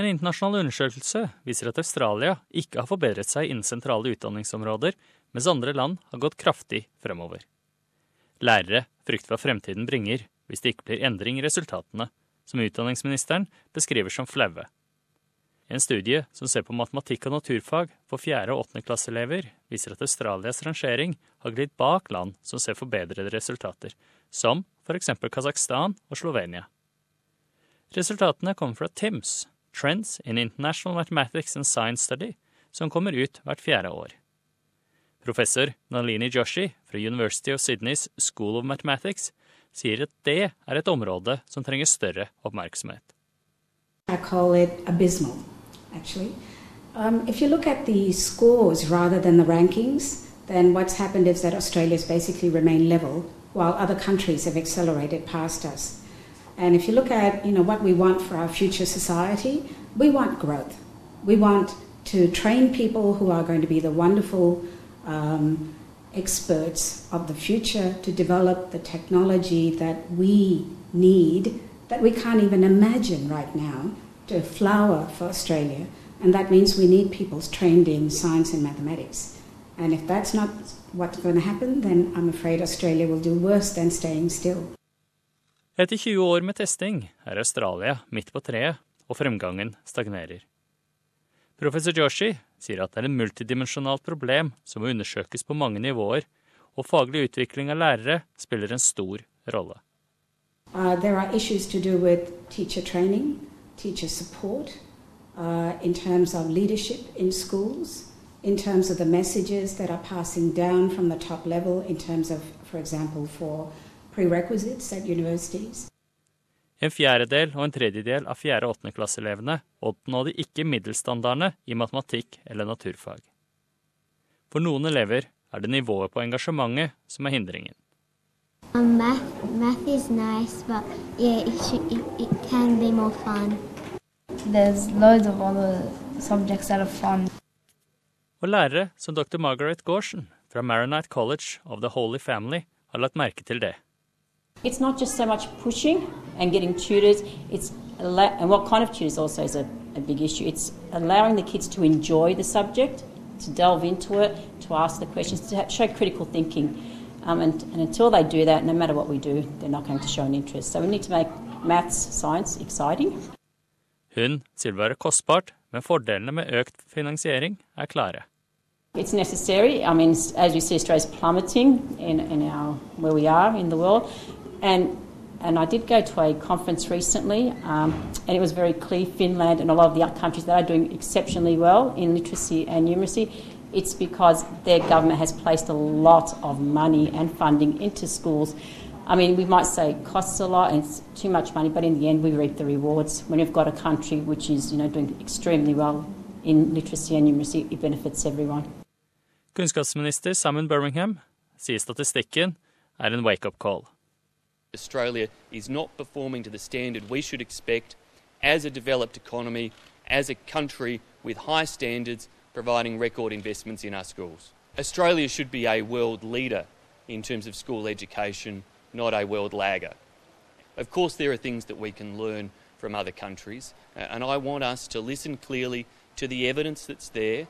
En internasjonal undersøkelse viser at Australia ikke har forbedret seg innen sentrale utdanningsområder, mens andre land har gått kraftig fremover. Lærere frykter hva fremtiden bringer hvis det ikke blir endring i resultatene, som utdanningsministeren beskriver som flaue. En studie som ser på matematikk og naturfag for fjerde- og åttendeklasseelever, viser at Australias rangering har glidd bak land som ser forbedrede resultater, som f.eks. Kasakhstan og Slovenia. Resultatene kommer fra TIMS, Trends in International Mathematics and Science Study, som kommer ut hvert fjerde år. Professor Nalini Joshi fra University of Sydneys School of Mathematics sier at det er et område som trenger større oppmerksomhet. I call it abysmal, actually. Um, if you look at the scores rather than the rankings, then what's happened is that Australia's basically remained level while other countries have accelerated past us. And if you look at you know what we want for our future society, we want growth. We want to train people who are going to be the wonderful um, experts of the future to develop the technology that we need that we can't even imagine right now to flower for Australia. And that means we need people trained in science and mathematics. And if that's not what's going to happen, then I'm afraid Australia will do worse than staying still. Etter 20 år med testing er Australia midt på treet, og fremgangen stagnerer. Professor Joshi sier at det er et multidimensjonalt problem som må undersøkes på mange nivåer, og faglig utvikling av lærere spiller en stor rolle. Uh, there are issues to do support, uh, in terms of leadership in schools, in terms of the messages that are passing down from the top level, in terms of, for example, for. En fjerdedel og en tredjedel av fjerde- og åttendeklasseelevene oppnådde ikke middelstandardene i matematikk eller naturfag. For noen elever er det nivået på engasjementet som er hindringen. Um, math, math is nice, but yeah, it, should, it, it can be more fun. There's loads of other subjects that are fun. Og lærere som dr. Margaret Gorsen fra Maronite College of the Holy Family har lagt merke til det. It's not just so much pushing and getting tutors, it's and what kind of tutors also is a, a big issue. It's allowing the kids to enjoy the subject, to delve into it, to ask the questions, to ha- show critical thinking. Um, and, and until they do that, no matter what we do, they're not going to show an interest. So we need to make maths, science exciting. Hun sier det være kostbart, men fordelene med økt finansiering er klare. It's necessary. I mean, as we see, Australia's plummeting in, in our where we are in the world, and and I did go to a conference recently, um, and it was very clear. Finland and a lot of the other countries that are doing exceptionally well in literacy and numeracy. It's because their government has placed a lot of money and funding into schools. I mean, we might say it costs a lot and it's too much money, but in the end, we reap the rewards. When you've got a country which is, you know, doing extremely well in literacy and numeracy, it benefits everyone. Kunnskapsminister Simon Birmingham sier statistikken er en wake-up call. Australia is not performing to the standard we should expect as a developed economy, as a country with high standards, providing record investments in our schools. Australia should be a world leader in terms of school education, not a world lagger. Of course, there are things that we can learn from other countries, uh, and I want us to listen clearly to the evidence that's there